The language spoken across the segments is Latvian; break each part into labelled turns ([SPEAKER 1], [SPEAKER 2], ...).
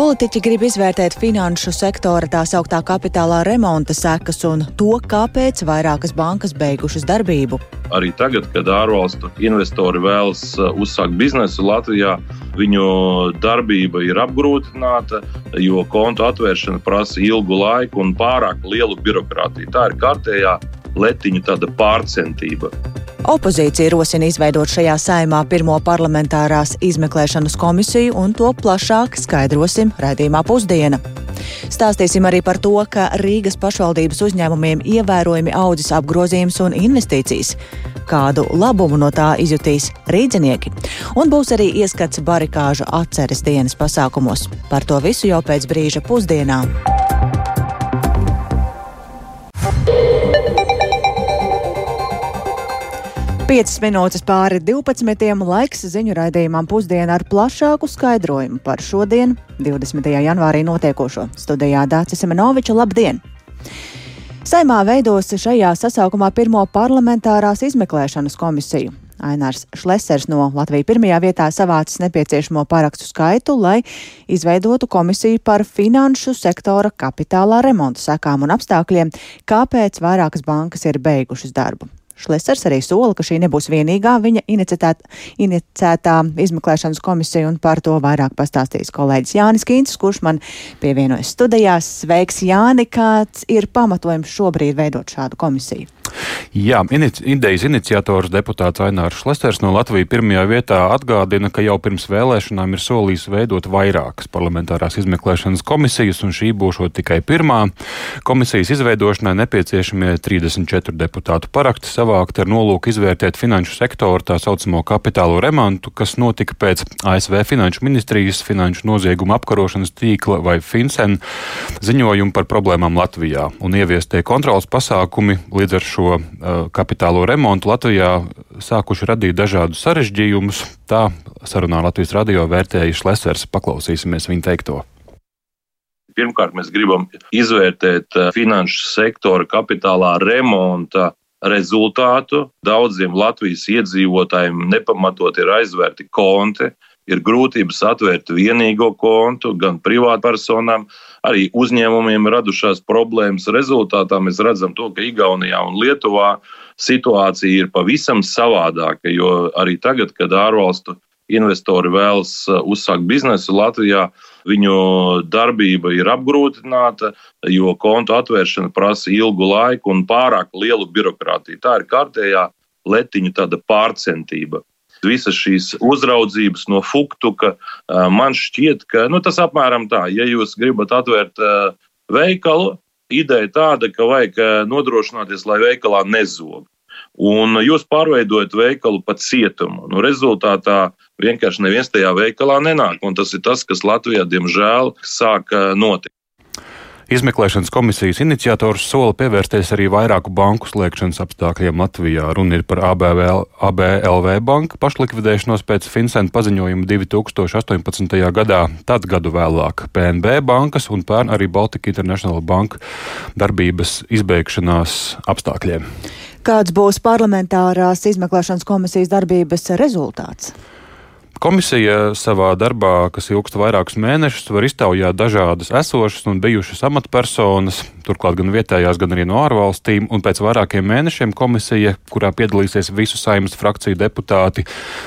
[SPEAKER 1] Politiķi grib izvērtēt finanšu sektora tā sauktā kapitālā remonta sekas un to, kāpēc vairākas bankas beigušas darbību.
[SPEAKER 2] Arī tagad, kad ārvalstu investori vēlas uh, uzsākt biznesu Latvijā, viņu darbība ir apgrūtināta, jo kontu atvēršana prasa ilgu laiku un pārāk lielu birokrātiju. Tā ir kārtējā letiņa tāda pārcentība.
[SPEAKER 1] Opozīcija rosina izveidot šajā saimā pirmo parlamentārās izmeklēšanas komisiju, un to plašāk skaidrosim raidījumā pusdiena. Stāstīsim arī par to, ka Rīgas pašvaldības uzņēmumiem ievērojami audzis apgrozījums un investīcijas. Kādu labumu no tā izjutīs rīdzinieki? Un būs arī ieskats barikāžu atceres dienas pasākumos. Par to visu jau pēc brīža pusdienām. 5 minūtes pāri 12. laiks ziņu raidījumam pusdienā ar plašāku skaidrojumu par šodien, 20. janvārī notiekošo. Studijā Dācis Semenoviča, labdien! Saimā veidos šajā sasaukumā pirmo parlamentārās izmeklēšanas komisiju. Ainārs Šlesers no Latvijas pirmajā vietā savācis nepieciešamo parakstu skaitu, lai izveidotu komisiju par finanšu sektora kapitālā remonta sekām un apstākļiem, kāpēc vairākas bankas ir beigušas darbu. Šlesers arī sola, ka šī nebūs vienīgā viņa inicētā izmeklēšanas komisija, un par to vairāk pastāstīs kolēģis Jānis Kīncis, kurš man pievienojas studijās. Sveiks, Jāni! Kāds ir pamatojums šobrīd veidot šādu komisiju?
[SPEAKER 3] Jā, inici, idejas iniciators deputāts Ainārs Šlesters no Latvijas pirmajā vietā atgādina, ka jau pirms vēlēšanām ir solījis veidot vairākas parlamentārās izmeklēšanas komisijas, un šī būs tikai pirmā. Komisijas izveidošanai nepieciešamie 34 deputātu parakti savākt ar nolūku izvērtēt finanšu sektoru tā saucamo kapitālo remontu, kas notika pēc ASV Finanšu ministrijas finanšu nozieguma apkarošanas tīkla vai FinCEN ziņojumu par problēmām Latvijā un ieviestie kontrolas pasākumi līdz ar šo šo uh, kapitālo remontu Latvijā sākuši radīt dažādus sarežģījumus. Tā sarunā Latvijas radio vērtēja Šlesers. Paklausīsimies viņa teikto.
[SPEAKER 2] Pirmkārt, mēs gribam izvērtēt uh, finanšu sektora kapitālā remonta rezultātu. Daudziem Latvijas iedzīvotājiem nepamatot ir aizvērti konti, ir grūtības atvērt vienīgo kontu gan privātpersonām, arī uzņēmumiem radušās problēmas. Rezultātā mēs redzam to, ka Igaunijā un Lietuvā situācija ir pavisam savādāka, jo arī tagad, kad ārvalstu investori vēlas uh, uzsākt biznesu Latvijā, viņu darbība ir apgrūtināta, jo kontu atvēršana prasa ilgu laiku un pārāk lielu birokrātiju. Tā ir kārtējā letiņa tāda pārcentība visas šīs uzraudzības no Fuktuka, man šķiet, ka nu, tas apmēram tā, ja jūs gribat atvērt veikalu, ideja tāda, ka vajag nodrošināties, lai veikalā nezog. Un jūs pārveidojat veikalu par cietumu. Nu, rezultātā vienkārši neviens tajā veikalā nenāk. Un tas ir tas, kas Latvijā, diemžēl, sāk notikt.
[SPEAKER 3] Izmeklēšanas komisijas iniciators sola pievērsties arī vairāku banku slēgšanas apstākļiem Latvijā. Runa ir par ABL, ABLV banku pašlikvidēšanos pēc Fincenta paziņojuma 2018. gadā, tad gadu vēlāk PNB bankas un pērn arī Baltika International Bank darbības izbeigšanās apstākļiem.
[SPEAKER 1] Kāds būs parlamentārās izmeklēšanas komisijas darbības rezultāts?
[SPEAKER 3] Komisija savā darbā, kas ilgst vairākus mēnešus, var iztaujāt dažādas esošas un bijušas amatpersonas, turklāt gan vietējās, gan arī no ārvalstīm, un pēc vairākiem mēnešiem komisija, kurā piedalīsies visu saimnes frakciju deputāti,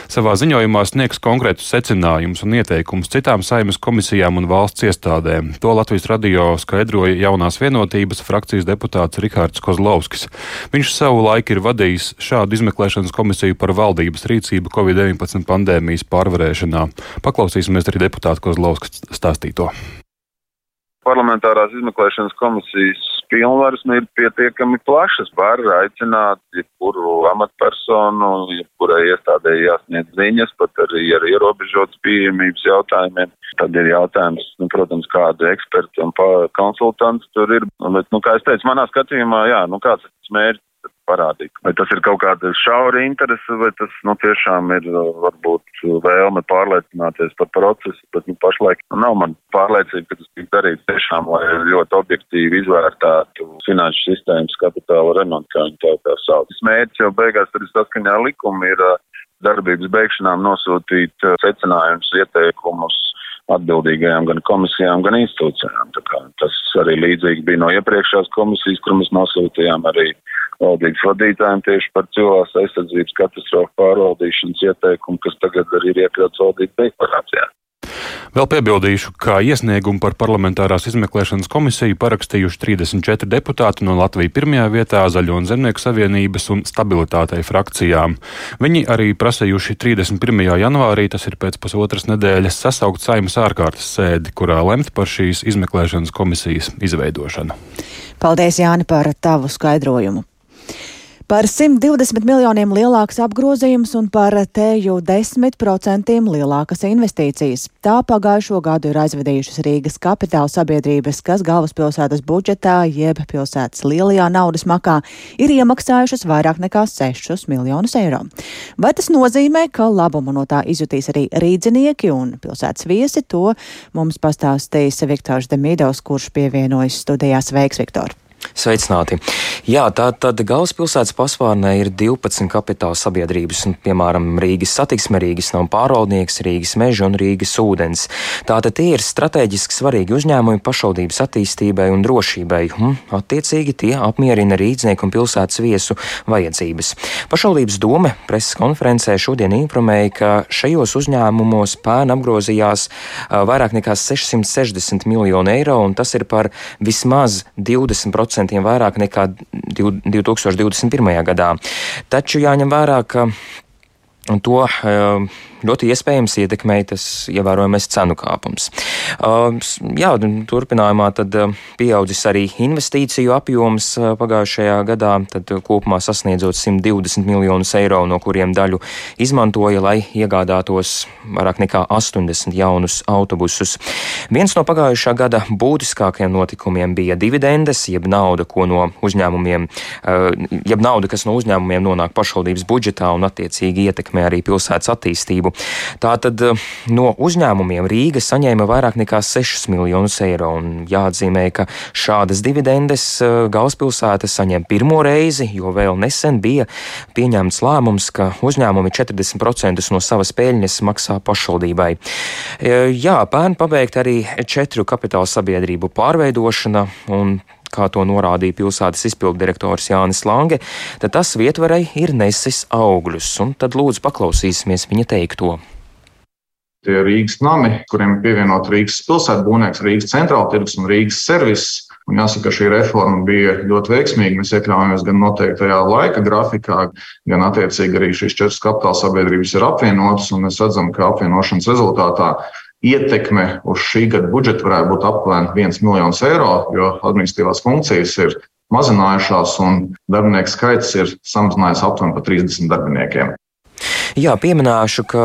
[SPEAKER 3] savā ziņojumā sniegs konkrētus secinājumus un ieteikumus citām saimnes komisijām un valsts iestādēm. To Latvijas radio skaidroja jaunās vienotības frakcijas deputāts Rikārds Kozlovskis. Viņš savu laiku ir vadījis šādu izmeklēšanas komisiju par valdības rīcību Covid-19 pandēmijas pārvaldību pārvarēšanā. Paklausīsimies arī deputātu Kozlovskas stāstīto.
[SPEAKER 4] Parlamentārās izmeklēšanas komisijas pilnvaras ir pietiekami plašas. Var aicināt jebkuru amatpersonu, jebkurai iestādē jāsniedz ziņas, pat arī ar ierobežotas pieejamības jautājumiem. Tad ir jautājums, nu, protams, kāda eksperta un konsultants tur ir. Bet, nu, kā es teicu, manā skatījumā, jā, nu, kāds ir mērķis parādīt. Vai tas ir kaut kāda šaura interese, vai tas nu, tiešām ir varbūt vēlme pārliecināties par procesu, bet nu, pašlaik nav man pārliecība, ka tas tiek darīts tiešām, lai ļoti objektīvi izvērtētu finanšu sistēmas kapitāla remontu, kā viņi tā, tā sauc. Mērķis jau beigās arī saskaņā ar likumu ir darbības beigšanām nosūtīt secinājumus, ieteikumus atbildīgajām gan komisijām, gan institūcijām. Tas arī līdzīgi bija no iepriekšējās komisijas, kur mēs nosūtījām arī valdības vadītājiem tieši par cilvēks aizsardzības katastrofu pārvaldīšanas ieteikumu, kas tagad arī ir iekļauts valdības deklarācijā.
[SPEAKER 3] Vēl piebildīšu, ka iesniegumu par parlamentārās izmeklēšanas komisiju parakstījuši 34 deputāti no Latvijas pirmajā vietā Zaļo un Zemnieku savienības un stabilitātei frakcijām. Viņi arī prasījuši 31. janvārī, tas ir pēc pusotras nedēļas, sasaukt saimas ārkārtas sēdi, kurā lemt par šīs izmeklēšanas komisijas izveidošanu.
[SPEAKER 1] Paldies, Jāni, par tavu skaidrojumu. Par 120 miljoniem lielāks apgrozījums un par teju 10% lielākas investīcijas. Tā pagājušo gadu ir aizvedījušas Rīgas kapitāla sabiedrības, kas galvaspilsētas budžetā jeb pilsētas lielajā naudas makā ir iemaksājušas vairāk nekā 6 miljonus eiro. Vai tas nozīmē, ka labumu no tā izjutīs arī rīdzinieki un pilsētas viesi? To mums pastāstīs Viktors Demidovs, kurš pievienojas studijās Veiks Viktor.
[SPEAKER 5] Sveicināti! Jā, tā tad galvaspilsētas paspārnē ir 12 kapitāla sabiedrības, un, piemēram, Rīgas satiksme, Rīgas nav pārvaldnieks, Rīgas meža un Rīgas ūdens. Tātad tie ir strateģiski svarīgi uzņēmumi pašvaldības attīstībai un drošībai, un attiecīgi tie apmierina rīdznieku un pilsētas viesu vajadzības. Pašvaldības doma preses konferencē šodien informēja, ka šajos uzņēmumos pēna apgrozījās vairāk nekā 660 miljonu eiro, un tas ir par vismaz 20% 10% vairāk nekā 2021. gadā. Taču jāņem vērā, ka to uh, ļoti iespējams ietekmēja tas ievērojamais cenu kāpums. Uh, jā, turpinājumā tad uh, pieaudzis arī investīciju apjoms pagājušajā gadā, tad kopumā sasniedzot 120 miljonus eiro, no kuriem daļu izmantoja, lai iegādātos vairāk nekā 80 jaunus autobusus. Viens no pagājušā gada būtiskākajiem notikumiem bija dividendes, jeb nauda, ko no uzņēmumiem, jeb nauda, kas no uzņēmumiem nonāk pašvaldības budžetā un attiecīgi ietekmē arī pilsētas attīstību. Tātad eh, no uzņēmumiem Rīga saņēma vairāk nekā 6 miljonus eiro. Jāatzīmē, ka šādas dividendes eh, galvaspilsēta saņem pirmo reizi, jo vēl nesen bija pieņemts lēmums, ka uzņēmumi 40% no savas peļņas maksā pašvaldībai. Eh, jā, pērn pabeigta arī četru kapitāla sabiedrību pārveidošana un kā to norādīja pilsētas izpilddirektors Jānis Lange, tad tas vietvarai ir nesis augļus, un tad lūdzu paklausīsimies viņa teikto.
[SPEAKER 6] Tie Rīgas nami, kuriem pievienot Rīgas pilsētu būvnieks, Rīgas centrāla tirgus un Rīgas servis. Un jāsaka, ka šī reforma bija ļoti veiksmīga. Mēs iekļāvāmies gan noteiktajā laika grafikā, gan attiecīgi arī šīs četras kapitāla sabiedrības ir apvienotas. Mēs redzam, ka apvienošanas rezultātā ietekme uz šī gada budžetu varētu būt aptuveni 1 miljons eiro, jo administratīvās funkcijas ir mazinājušās un darbinieku skaits ir samazinājies aptuveni par 30 darbiniekiem.
[SPEAKER 5] Jā, pieminēšu, ka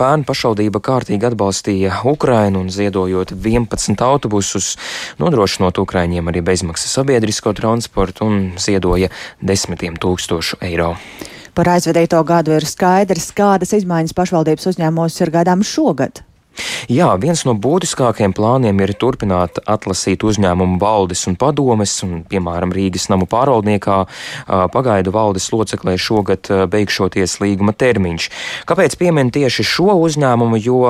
[SPEAKER 5] Pērnu pašvaldība kārtīgi atbalstīja Ukrainu un ziedojot 11 autobusus, nodrošinot Ukraiņiem arī bezmaksas sabiedrisko transportu un ziedoja desmitiem tūkstošu eiro.
[SPEAKER 1] Par aizvedīto gadu ir skaidrs, kādas izmaiņas pašvaldības uzņēmumos ir gaidāmas šogad.
[SPEAKER 5] Jā, viens no būtiskākajiem plāniem ir turpināt atlasīt uzņēmumu valdes un padomes, un, piemēram, Rīgas namu pārvaldniekā pagaidu valdes loceklē šogad beigšoties līguma termiņš. Kāpēc piemin tieši šo uzņēmumu? Jo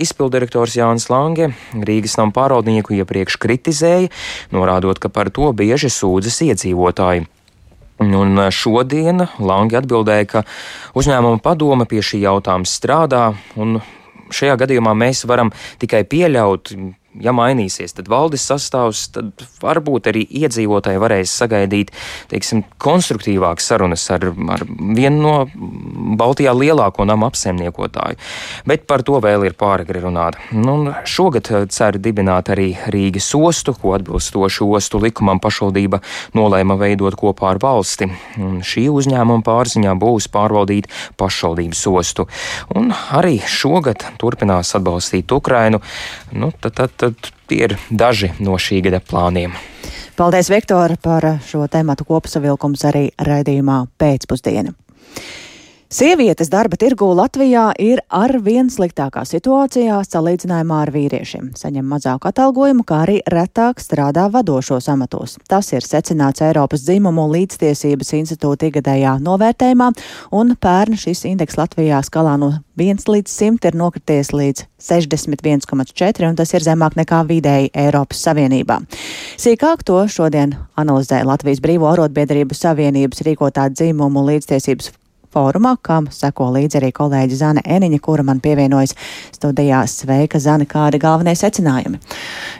[SPEAKER 5] izpildirektors Jānis Lange Rīgas namu pārvaldnieku iepriekš kritizēja, norādot, ka par to bieži sūdzas iedzīvotāji. Un šodien Langi atbildēja, ka uzņēmuma padome pie šī jautājuma strādā un šajā gadījumā mēs varam tikai pieļaut ja mainīsies, tad valdes sastāvs, tad varbūt arī iedzīvotāji varēs sagaidīt teiksim, konstruktīvākas sarunas ar, ar vienu no Baltijā lielāko namu apsaimniekotāju. Bet par to vēl ir pāragri runāt. Nu, šogad eh, cer dibināt arī Rīgas ostu, ko atbilstoši ostu likumam pašvaldība nolēma veidot kopā ar valsti. Un šī uzņēmuma pārziņā būs pārvaldīt pašvaldības ostu. Un arī šogad turpinās atbalstīt Ukrainu. Nu, tad, tad, tad tie ir daži no šī gada plāniem.
[SPEAKER 1] Paldies, Viktor, par šo tematu kopsavilkums arī raidījumā pēcpusdiena. Sievietes darba tirgū Latvijā ir ar vien sliktākā situācijā salīdzinājumā ar vīriešiem. Saņem mazāku atalgojumu, kā arī retāk strādā vadošos amatos. Tas ir secināts Eiropas dzimumu līdztiesības institūta igadējā novērtējumā, un pērn šis indeks Latvijā skalā no 1 līdz 100 ir nokrities līdz 61,4, un tas ir zemāk nekā vidēji Eiropas Savienībā. Sīkāk to šodien analizē Latvijas Brīvo arotbiedrību savienības rīkotā dzimumu līdztiesības fórumā, kam seko līdzi arī kolēģi Zane Eniņa, kura man pievienojas studijā. Sveika, Zane, kādi galvenie secinājumi?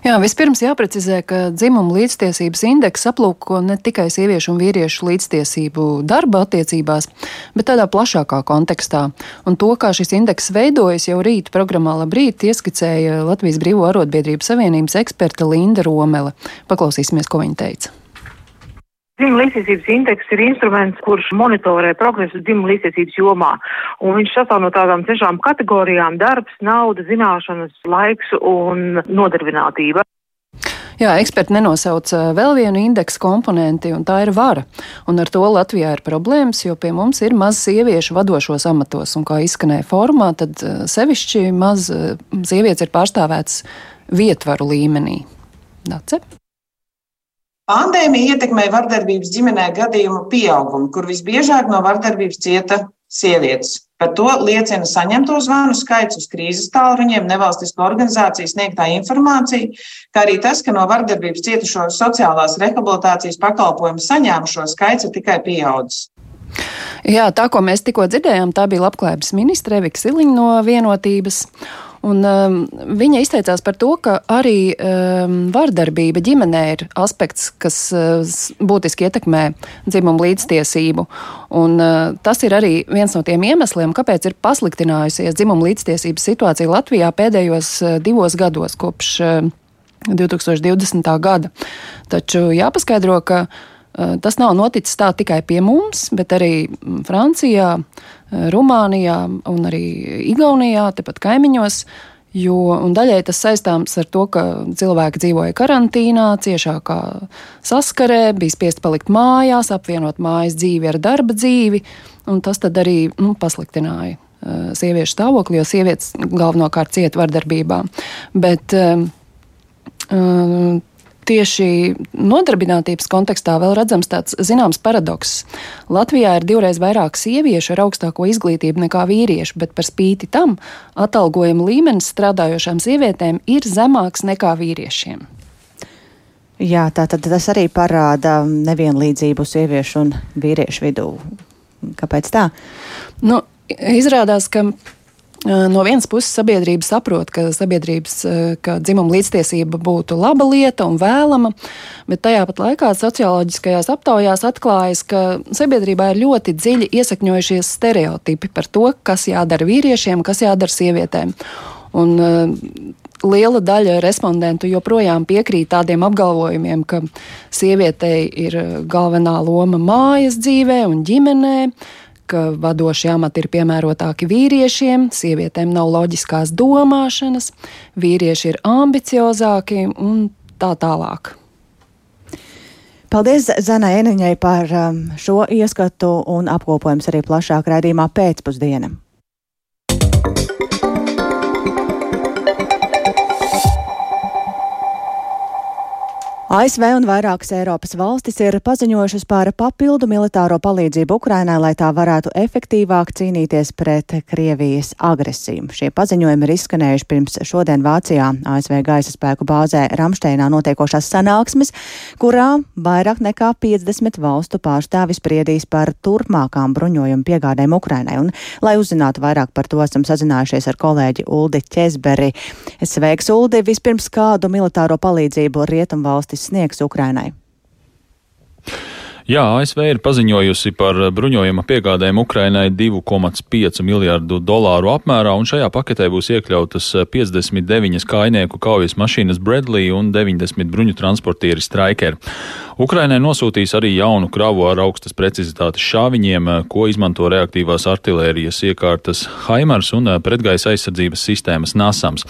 [SPEAKER 7] Jā, vispirms jāprecizē, ka dzimuma līdztiesības indeks aplūko ne tikai sieviešu un vīriešu līdztiesību darba attiecībās, bet tādā plašākā kontekstā. Un to, kā šis indeks veidojas, jau rīt programmā Labrīt ieskicēja Latvijas Brīvo arotbiedrību savienības eksperte Linda Romele. Paklausīsimies, ko viņa teica.
[SPEAKER 8] Dzimuma līdztiesības indeks ir instruments, kurš monitorē progresu dzimuma līdztiesības jomā. Un viņš sastāv no tādām sešām kategorijām - darbs, nauda, zināšanas, laiks un nodarbinātība.
[SPEAKER 7] Jā, eksperti nenosauc vēl vienu indeksu komponenti, un tā ir vara. Un ar to Latvijā ir problēmas, jo pie mums ir maz sieviešu vadošos amatos, un kā izskanēja formā, tad sevišķi maz sievietes ir pārstāvētas vietvaru līmenī. Dace?
[SPEAKER 9] Pandēmija ietekmēja vardarbības ģimenē gadījumu pieaugumu, kur visbiežāk no vardarbības cieta sievietes. Par to liecina saņemto zvanu skaits uz krīzes tālruņiem, nevalstisko organizāciju sniegtā informācija, kā arī tas, ka no vardarbības cietušo sociālās rehabilitācijas pakalpojumu saņēmušo skaits ir tikai pieaudzis.
[SPEAKER 7] Jā, tā, ko mēs tikko dzirdējām, tā bija labklājības ministre Evika Siliņa no vienotības. Un, um, viņa izteicās par to, ka arī um, vardarbība ģimenē ir aspekts, kas uh, būtiski ietekmē dzimumu līdztiesību. Un, uh, tas ir arī viens no tiem iemesliem, kāpēc ir pasliktinājusies dzimumu līdztiesības situācija Latvijā pēdējos uh, divos gados, kopš uh, 2020. gada. Taču jāpaskaidro, ka uh, tas nav noticis tā tikai pie mums, bet arī mm, Francijā, Rumānijā un arī Igaunijā, tepat kaimiņos. Jo, daļai tas saistāms ar to, ka cilvēki dzīvoja karantīnā, ciešākā saskarē, bija spiest palikt mājās, apvienot mājas dzīvi ar darba dzīvi, un tas arī nu, pasliktināja uh, sieviešu stāvokli, jo sievietes galvenokārt cieta vardarbībā. Bet uh, tieši nodarbinātības kontekstā vēl redzams tāds zināms paradoks. Latvijā ir divreiz vairāk sieviešu ar augstāko izglītību nekā vīriešu, bet par spīti tam atalgojuma līmenis strādājošām sievietēm ir zemāks nekā vīriešiem.
[SPEAKER 1] Jā, tā tad tas arī parāda nevienlīdzību sieviešu un vīriešu vidū. Kāpēc tā?
[SPEAKER 7] Nu, izrādās, ka No vienas puses, sabiedrība saprot, ka sabiedrības ka dzimuma līdztiesība būtu laba lieta un vēlama, bet tajā pat laikā socioloģiskajās aptaujās atklājas, ka sabiedrībā ir ļoti dziļi iesakņojušies stereotipi par to, kas jādara vīriešiem, kas jādara sievietēm. Un, uh, liela daļa respondentu joprojām piekrīt tādiem apgalvojumiem, ka sievietei ir galvenā loma mājas dzīvē un ģimenē, ka vadošie amati ir piemērotāki vīriešiem, sievietēm nav loģiskās domāšanas, vīrieši ir ambiciozāki un tā tālāk.
[SPEAKER 1] Paldies Zanai Eniņai par um, šo ieskatu un apkopojums arī plašāk raidījumā pēcpusdienam. ASV un vairākas Eiropas valstis ir paziņojušas par papildu militāro palīdzību Ukrainai, lai tā varētu efektīvāk cīnīties pret Krievijas agresiju. Šie paziņojumi ir izskanējuši pirms šodien Vācijā ASV gaisa spēku bāzē Ramšteinā notiekošās sanāksmes, kurā vairāk nekā 50 valstu pārstāvi spriedīs par turpmākām bruņojumu piegādēm Ukrainai. Un, lai uzzinātu vairāk par to, esam sazinājušies ar kolēģi Uldi Ķezberi. Sveiks, Uldi! Vispirms kādu militāro palīdzību Rietumvalstis valstis sniegs Ukrainai?
[SPEAKER 10] Jā, ASV ir paziņojusi par bruņojuma piegādēm Ukrainai 2,5 miljārdu dolāru apmērā, un šajā paketē būs iekļautas 59 kainieku kaujas mašīnas Bradley un 90 bruņu transportieri Striker. Ukrainai nosūtīs arī jaunu kravu ar augstas precizitātes šāviņiem, ko izmanto reaktīvās artilērijas iekārtas Haimars un pretgaisa aizsardzības sistēmas Nasams.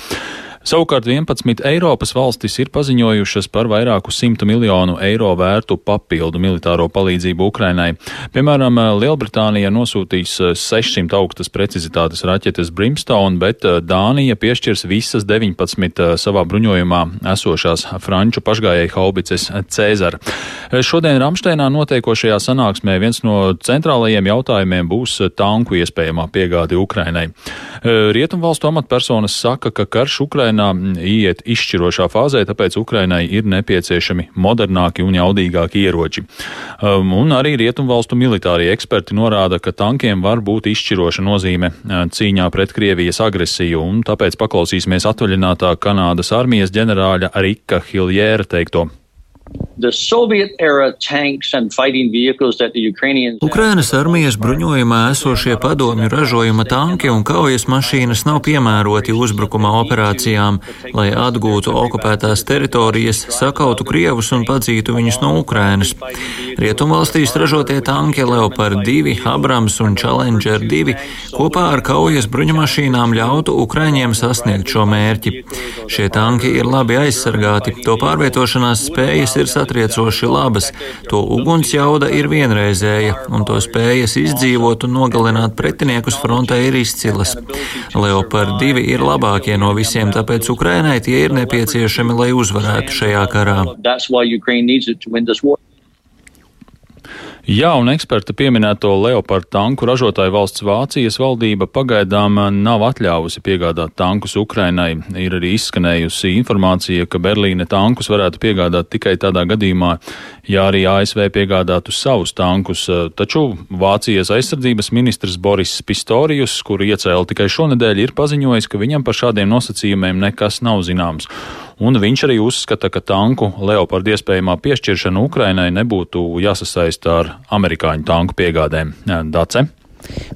[SPEAKER 10] Savukārt 11 Eiropas valstis ir paziņojušas par vairāku simtu miljonu eiro vērtu papildu militāro palīdzību Ukrainai. Piemēram, Lielbritānija nosūtīs 600 augstas precizitātes raķetes Brimstone, bet Dānija piešķirs visas 19 savā bruņojumā esošās franču pašgājēju haubices Cēzara. Šodien Ramšteinā notiekošajā sanāksmē viens no centrālajiem jautājumiem būs tanku iespējamā piegāde Ukrainai. Rietumvalstu amatpersonas saka, ka karš Ukrainai Ukrainā iet izšķirošā fāzē, tāpēc Ukrainai ir nepieciešami modernāki un jaudīgāki ieroči. Um, un arī rietumvalstu militārie eksperti norāda, ka tankiem var būt izšķiroša nozīme uh, cīņā pret Krievijas agresiju, un tāpēc paklausīsimies atvaļinātā Kanādas armijas ģenerāļa Rika Hiljēra teikto.
[SPEAKER 11] Ukrainas armijas bruņojumā esošie padomju ražojuma tanki un kaujas mašīnas nav piemēroti uzbrukuma operācijām, lai atgūtu okupētās teritorijas, sakautu krievus un padzītu viņus no Ukrainas. Rietumvalstīs ražotie tanki Leopard 2, Abrams un Challenger 2 kopā ar kaujas bruņumašīnām ļautu Ukraiņiem sasniegt šo mērķi. Šie tanki ir labi aizsargāti, to pārvietošanās spējas ir satriecoši labas, to uguns jauda ir vienreizēja, un to spējas izdzīvot un nogalināt pretiniekus frontē ir izcilas. Leopard 2 ir labākie no visiem, tāpēc Ukrainai tie ir nepieciešami, lai uzvarētu šajā karā.
[SPEAKER 10] Jā, un eksperta pieminēto Leopard tanku ražotāju valsts Vācijas valdība pagaidām nav atļāvusi piegādāt tankus Ukrainai. Ir arī izskanējusi informācija, ka Berlīne tankus varētu piegādāt tikai tādā gadījumā, ja arī ASV piegādātu savus tankus. Taču Vācijas aizsardzības ministrs Boris Pistorijus, kuru iecēla tikai šonadēļ, ir paziņojis, ka viņam par šādiem nosacījumiem nekas nav zināms un viņš arī uzskata, ka tanku Leopardu iespējamā piešķiršana Ukrainai nebūtu jāsasaista ar amerikāņu tanku piegādēm. Dace.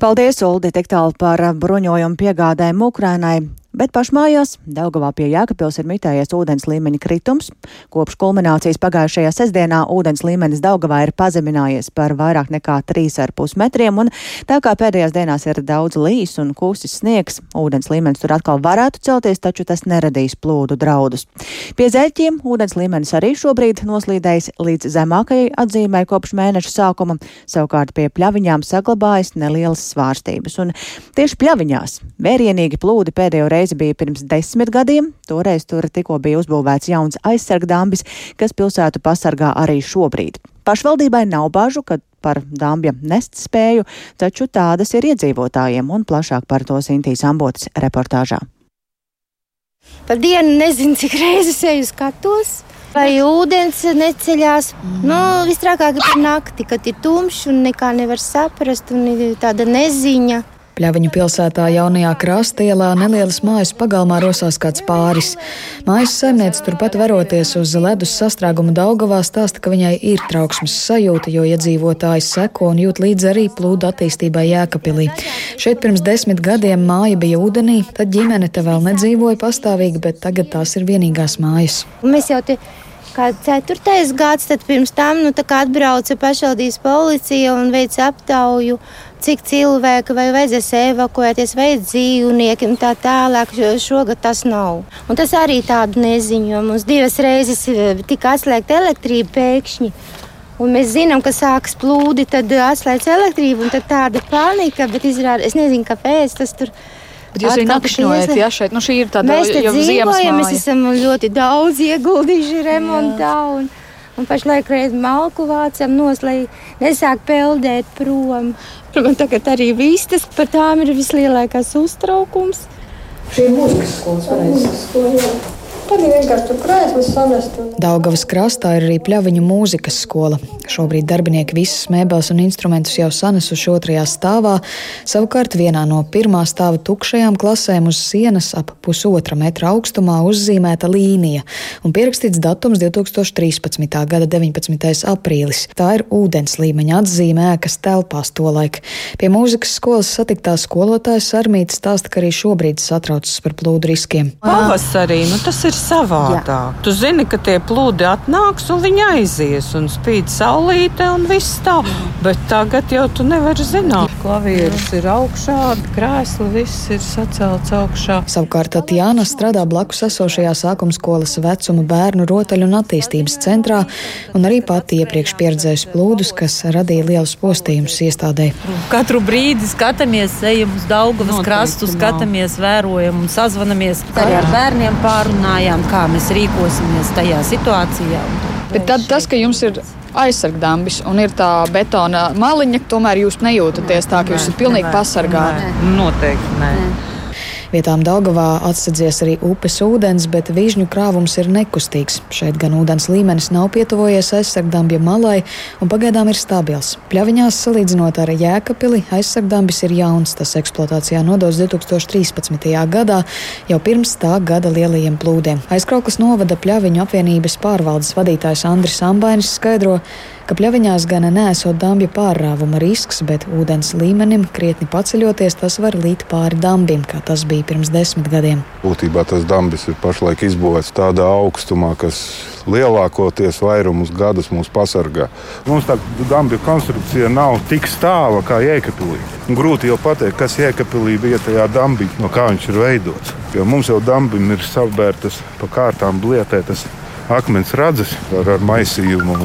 [SPEAKER 1] Paldies, Uldi, tik tālu par bruņojumu piegādēm Ukrainai. Bet pašmājās Daugavā pie Jēkabpils ir mitējies ūdens līmeņa kritums. Kopš kulminācijas pagājušajā sestdienā ūdens līmenis Daugavā ir pazeminājies par vairāk nekā 3,5 metriem, un tā kā pēdējās dienās ir daudz līs un kūsis sniegs, ūdens līmenis tur atkal varētu celties, taču tas neradīs plūdu draudus. Pie zeļķiem ūdens līmenis arī šobrīd noslīdējis līdz zemākajai atzīmē kopš mēneša sākuma, savukārt pie pļaviņām saglabājas nelielas svārstības. Un tieši pļaviņās vērienīgi plūdi pēdējo reizi reizi bija pirms desmit gadiem. Toreiz tur tikko bija uzbūvēts jauns aizsargdambis, kas pilsētu pasargā arī šobrīd. Pašvaldībai nav bažu, ka par dambja nest spēju, taču tādas ir iedzīvotājiem un plašāk par to Sintīs Ambotas reportāžā.
[SPEAKER 12] Par dienu nezinu, cik reizes eju skatos. Vai ūdens neceļās? Mm. Nu, Vistrākāk ir par nakti, kad ir tumšs un nekā nevar saprast, un ir tāda neziņa.
[SPEAKER 13] Pļaviņu pilsētā jaunajā krasta ielā nelielas mājas pagalmā rosās kāds pāris. Mājas saimniece turpat veroties uz ledus sastrēgumu Daugavā stāsta, ka viņai ir trauksmes sajūta, jo iedzīvotāji seko un jūt līdzi arī plūdu attīstībai Jēkapilī. Šeit pirms desmit gadiem māja bija ūdenī, tad ģimene te vēl nedzīvoja pastāvīgi, bet tagad tās ir vienīgās mājas.
[SPEAKER 12] Mēs jau te kā ceturtais gads, tad pirms tam nu, atbrauca pašvaldības policija un veica aptauju cik cilvēki vai vajadzēs evakuēties, vai dzīvnieki un tā tālāk. Šogad tas nav. Un tas arī tādu neziņu, jo mums divas reizes eh, tika atslēgta elektrība pēkšņi. Un mēs zinām, ka sākas plūdi, tad atslēdz elektrību, un tāda panika, bet izrādās, es nezinu, kāpēc tas tur ir.
[SPEAKER 13] Bet jūs arī nakšņojat, ja šeit, nu šī ir tāda
[SPEAKER 12] mēs te dzīvojam, mēs esam ļoti daudz ieguldījuši remontā. Un, un pašlaik reiz malku vācam nos, lai nesāk peldēt prom. Un tagad arī vistas par tām ir vislielākais uztraukums.
[SPEAKER 14] Šī ir mūzikas skolas pareizes. Tad ir vienkārši tur krēsls samest. Un...
[SPEAKER 13] Daugavas krastā ir arī pļaviņu mūzikas skola. Šobrīd darbinieki visas mēbeles un instrumentus jau sanesuši otrajā stāvā. Savukārt vienā no pirmā stāva tukšajām klasēm uz sienas ap pusotra metra augstumā uzzīmēta līnija un pierakstīts datums 2013. gada 19. aprīlis. Tā ir ūdens līmeņa atzīme ēkas telpās tolaik. Pie mūzikas skolas satiktā skolotājas Armītas stāsta, ka arī šobrīd satraucas par plūdu riskiem.
[SPEAKER 15] Pavasarī, nu tas ir savādāk. Jā. Tu zini, ka tie plūdi atnāks un viņi aizies, un spīd saulīte un viss tā. Bet tagad jau tu nevari zināt. Klavieris ir augšā, krēsli viss ir sacelts augšā.
[SPEAKER 13] Savukārt Tatjana strādā blakus esošajā sākuma skolas vecuma bērnu rotaļu un attīstības centrā, un arī pati iepriekš pieredzējusi plūdus, kas radīja lielus postījumus iestādē.
[SPEAKER 16] Katru brīdi skatāmies, ejam uz Daugavas krastu, skatāmies, vērojam un sazvanamies. Arī ar bērniem pārunājām, kā mēs rīkosimies tajā situācijā.
[SPEAKER 13] Bet tad tas, ka jums ir aizsargdambis un ir tā betona maliņa, tomēr jūs nejūtaties tā, ka jūs esat pilnīgi pasargāti.
[SPEAKER 15] Noteikti nē. nē.
[SPEAKER 13] Vietām Daugavā atsadzies arī upes ūdens, bet vižņu krāvums ir nekustīgs. Šeit gan ūdens līmenis nav pietuvojies aizsargdambja malai un pagaidām ir stabils. Pļaviņās salīdzinot ar Jēkabili, aizsargdambis ir jauns. Tas eksploatācijā nodos 2013. gadā, jau pirms tā gada lielajiem plūdiem. Aizkrauklas novada pļaviņu apvienības pārvaldes vadītājs Andris Ambainis skaidro, ka pļaviņās gan nesot dambja pārrāvuma risks, bet ūdens līmenim krietni paceļoties, tas var līt pāri dambim, kā tas bija pirms desmit gadiem.
[SPEAKER 17] Būtībā tas dambis ir pašlaik izbūvēts tādā augstumā, kas lielākoties vairums gadus mūs pasargā. Mums tā dambja konstrukcija nav tik stāva kā jēkapilī. Grūti jau pateikt, kas jēkapilī bija tajā dambī, no kā viņš ir veidots. Jo mums jau dambim ir savbērtas pa kārtām blietētas akmens radzes ar, ar maisījumu,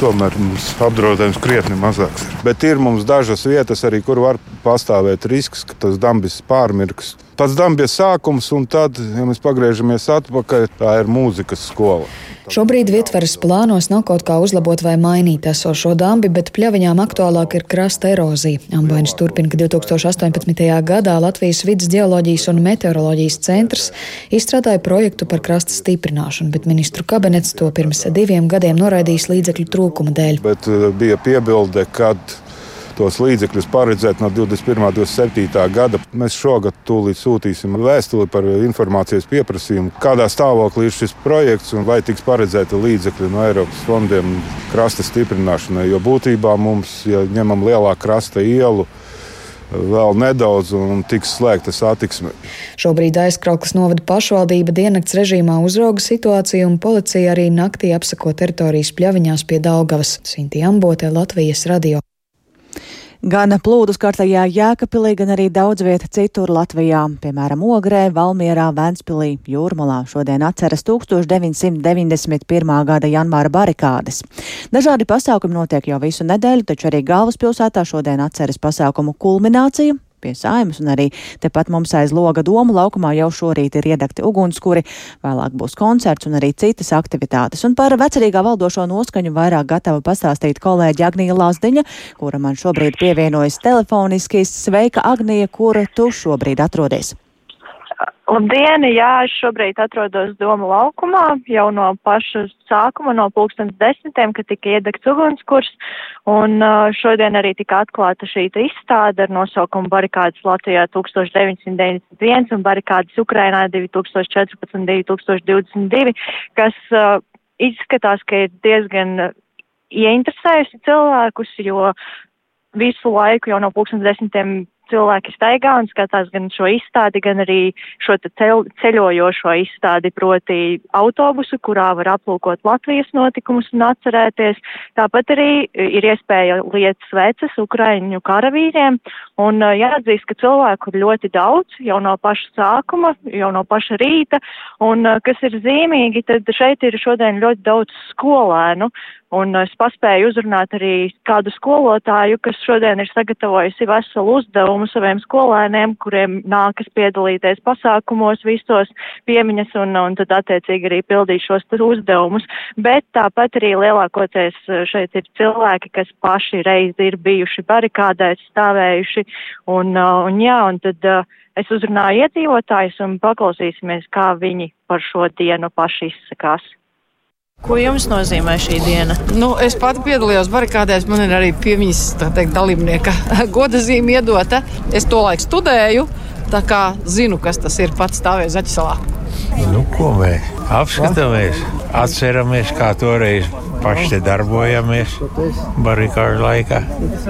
[SPEAKER 17] tomēr mums apdraudējums krietni mazāks. Ir. Bet ir mums dažas vietas arī, kur var pastāvēt risks, ka tas dambis pārmirks. Pats dambis sākums, un tad, ja mēs pagriežamies atpakaļ, tā ir mūzikas skola.
[SPEAKER 13] Šobrīd Vietvaras plānos nav kaut kā uzlabot vai mainīt esošo dambi, bet pļaviņām aktuālāk ir krasta erozija. Ambainis turpina, ka 2018. gadā Latvijas vidas geoloģijas un meteoroloģijas centrs izstrādāja projektu par krasta stiprināšanu, bet ministru kabinets to pirms diviem gadiem noraidījis līdzekļu trūkuma dēļ.
[SPEAKER 17] Bet eh, bija piebilde, kad tos līdzekļus paredzēt no 21. un 27. gada. Mēs šogad tūlīt sūtīsim vēstuli par informācijas pieprasījumu, kādā stāvoklī ir šis projekts un vai tiks paredzēti līdzekļi no Eiropas fondiem krasta stiprināšanai. Jo būtībā mums, ja ņemam lielā krasta ielu, vēl nedaudz un tiks slēgta satiksme.
[SPEAKER 13] Šobrīd aizkrauklas novada pašvaldība diennakts režīmā uzrauga situāciju, un policija arī naktī apsako teritorijas pļaviņās pie Daugavas. Sinti Ambote, Latvijas radio.
[SPEAKER 1] Gan plūdus kārtajā Jēkabpilī, gan arī daudz vieta citur Latvijā, piemēram, Ogrē, Valmierā, Ventspilī, Jūrmalā šodien atceras 1991. gada janvāra barikādes. Dažādi pasākumi notiek jau visu nedēļu, taču arī galvaspilsētā šodien atceras pasākumu kulmināciju pie saimas, un arī tepat mums aiz loga domu laukumā jau šorīt ir iedegti ugunskuri, vēlāk būs koncerts un arī citas aktivitātes. Un par vecerīgā valdošo noskaņu vairāk gatava pastāstīt kolēģi Agnija Lazdiņa, kura man šobrīd pievienojas telefoniski. Sveika, Agnija, kur tu šobrīd atrodies?
[SPEAKER 18] Labdien! Jā, es šobrīd atrodos Doma laukumā jau no paša sākuma, no pulkstens desmitiem, kad tika iedegts ugunskurs, un uh, šodien arī tika atklāta šī izstāde ar nosaukumu Barikādas Latvijā 1991 un Barikādas Ukrainā 2014-2022, kas uh, izskatās, ka ir diezgan ieinteresējusi cilvēkus, jo visu laiku jau no pulkstens desmitiem cilvēki staigā un skatās gan šo izstādi, gan arī šo ceļ, ceļojošo izstādi, proti autobusu, kurā var aplūkot Latvijas notikumus un atcerēties. Tāpat arī ir iespēja liet sveces Ukraiņu karavīriem. Un jāatzīst, ka cilvēku ir ļoti daudz jau no paša sākuma, jau no paša rīta, un kas ir zīmīgi, tad šeit ir šodien ļoti daudz skolēnu, Un es paspēju uzrunāt arī kādu skolotāju, kas šodien ir sagatavojusi veselu uzdevumu saviem skolēniem, kuriem nākas piedalīties pasākumos visos piemiņas un, un tad attiecīgi arī pildīt šos uzdevumus. Bet tāpat arī lielākoties šeit ir cilvēki, kas paši reizi ir bijuši barikādēs, stāvējuši. Un, un jā, un tad es uzrunāju iedzīvotājus un paklausīsimies, kā viņi par šo dienu paši izsakās.
[SPEAKER 19] Ko jums nozīmē šī diena?
[SPEAKER 20] Nu, es pati piedalījos barikādēs, man ir arī piemiņas teikt, dalībnieka goda zīme iedota. Es to laiku studēju, tā kā zinu, kas tas ir pats stāvēs Zaķisalā.
[SPEAKER 21] Nu, ko mēs apskatāmies, atceramies, kā toreiz paši te darbojamies barikāžu laikā.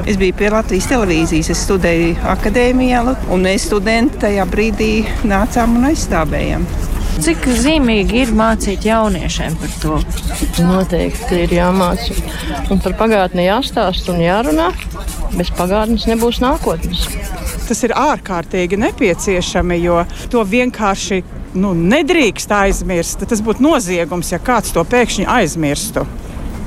[SPEAKER 19] Es biju pie Latvijas televīzijas, es studēju akadēmijā, un mēs studenti tajā brīdī nācām un aizstāvējām. Cik zīmīgi ir mācīt jauniešiem par to?
[SPEAKER 22] Noteikti ir jāmāca. Un par pagātni jāstāsta un jārunā. Bez pagātnes nebūs nākotnes.
[SPEAKER 23] Tas ir ārkārtīgi nepieciešami, jo to vienkārši nu, nedrīkst aizmirst. Tas būtu noziegums, ja kāds to pēkšņi aizmirstu.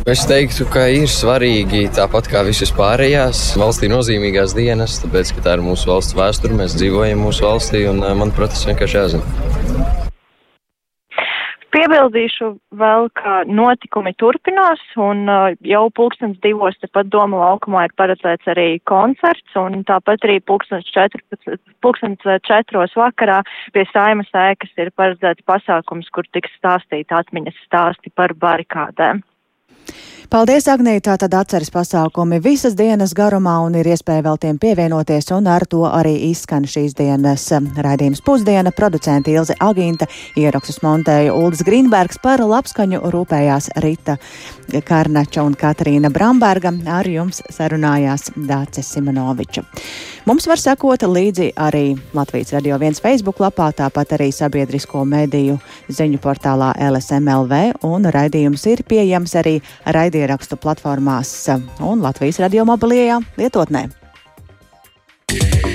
[SPEAKER 24] Es teiktu, ka ir svarīgi tāpat kā visas pārējās valstī nozīmīgās dienas, tāpēc, ka tā ir mūsu valsts vēsture, mēs dzīvojam mūsu valstī un, manuprāt, tas vienkārši jāzina.
[SPEAKER 18] Piebildīšu vēl, ka notikumi turpinās, un uh, jau pulkstens divos tepat Doma laukumā ir paredzēts arī koncerts, un tāpat arī pulkstens, 14, pulkstens četros vakarā pie saimas ēkas ir paredzēts pasākums, kur tiks stāstīti atmiņas stāsti par barikādēm.
[SPEAKER 1] Paldies, Agnītā, tad atceras pasākumi visas dienas garumā un ir iespēja vēl tiem pievienoties, un ar to arī izskan šīs dienas um, raidījums pusdiena. Producenti Ilze Agīnta, ierakstus montēja Uldis Grīnbergs par labskaņu rūpējās Rita Karnača un Katrīna Bramberga. Ar jums sarunājās Dācis Simonoviča. Mums var sekot līdzi arī Latvijas radio viens Facebook lapā, tāpat arī sabiedrisko mediju ziņu portālā LSMLV, un raidījums ir pieejams arī raidījums raidierakstu platformās un Latvijas radio mobilajā lietotnē. Yeah.